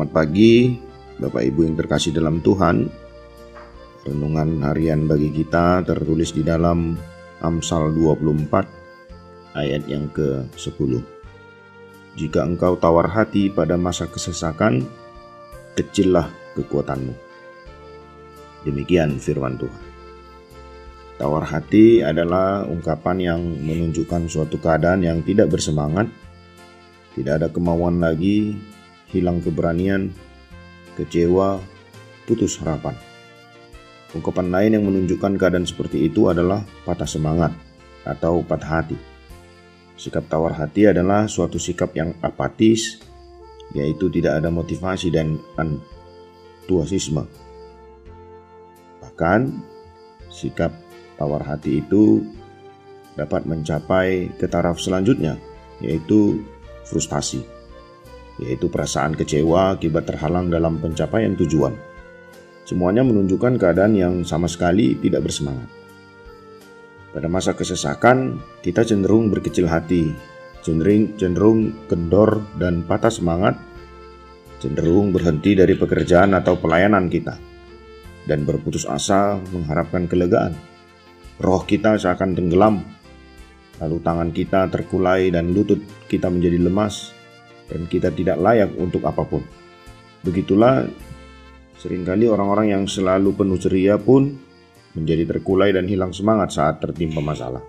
Selamat pagi, Bapak Ibu yang terkasih dalam Tuhan. Renungan harian bagi kita tertulis di dalam Amsal 24 ayat yang ke-10. Jika engkau tawar hati pada masa kesesakan, kecillah kekuatanmu. Demikian firman Tuhan. Tawar hati adalah ungkapan yang menunjukkan suatu keadaan yang tidak bersemangat, tidak ada kemauan lagi, hilang keberanian, kecewa, putus harapan. Ungkapan lain yang menunjukkan keadaan seperti itu adalah patah semangat atau patah hati. Sikap tawar hati adalah suatu sikap yang apatis, yaitu tidak ada motivasi dan antusiasme. Bahkan, sikap tawar hati itu dapat mencapai ke taraf selanjutnya, yaitu frustasi, yaitu perasaan kecewa akibat terhalang dalam pencapaian tujuan. Semuanya menunjukkan keadaan yang sama sekali tidak bersemangat. Pada masa kesesakan, kita cenderung berkecil hati, cenderung, cenderung kendor dan patah semangat, cenderung berhenti dari pekerjaan atau pelayanan kita, dan berputus asa mengharapkan kelegaan roh kita seakan tenggelam, lalu tangan kita terkulai dan lutut kita menjadi lemas, dan kita tidak layak untuk apa pun. Begitulah sering kali orang-orang yang selalu penuh ceria pun menjadi terkulai dan hilang semangat saat tertimpa masalah.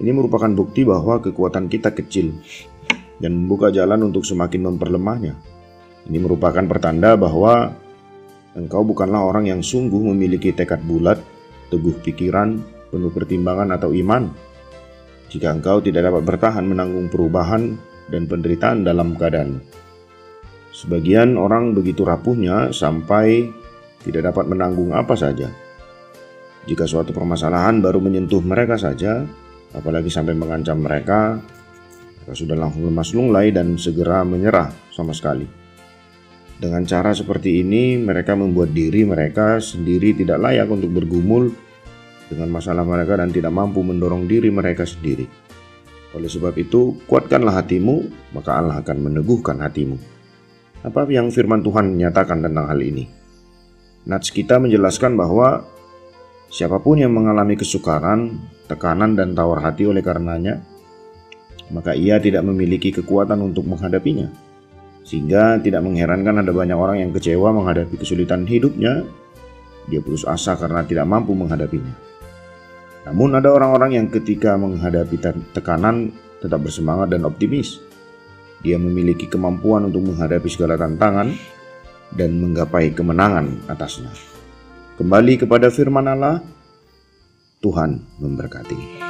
Ini merupakan bukti bahwa kekuatan kita kecil dan membuka jalan untuk semakin memperlemahnya. Ini merupakan pertanda bahwa engkau bukanlah orang yang sungguh memiliki tekad bulat teguh pikiran, penuh pertimbangan atau iman. Jika engkau tidak dapat bertahan menanggung perubahan dan penderitaan dalam keadaan. Sebagian orang begitu rapuhnya sampai tidak dapat menanggung apa saja. Jika suatu permasalahan baru menyentuh mereka saja, apalagi sampai mengancam mereka, mereka sudah langsung lemas lunglai dan segera menyerah sama sekali. Dengan cara seperti ini, mereka membuat diri mereka sendiri tidak layak untuk bergumul dengan masalah mereka dan tidak mampu mendorong diri mereka sendiri. Oleh sebab itu, kuatkanlah hatimu, maka Allah akan meneguhkan hatimu. Apa yang firman Tuhan menyatakan tentang hal ini? Nats kita menjelaskan bahwa siapa pun yang mengalami kesukaran, tekanan, dan tawar hati oleh karenanya, maka ia tidak memiliki kekuatan untuk menghadapinya sehingga tidak mengherankan ada banyak orang yang kecewa menghadapi kesulitan hidupnya. Dia putus asa karena tidak mampu menghadapinya. Namun ada orang-orang yang ketika menghadapi tekanan tetap bersemangat dan optimis. Dia memiliki kemampuan untuk menghadapi segala tantangan dan menggapai kemenangan atasnya. Kembali kepada firman Allah, Tuhan memberkati.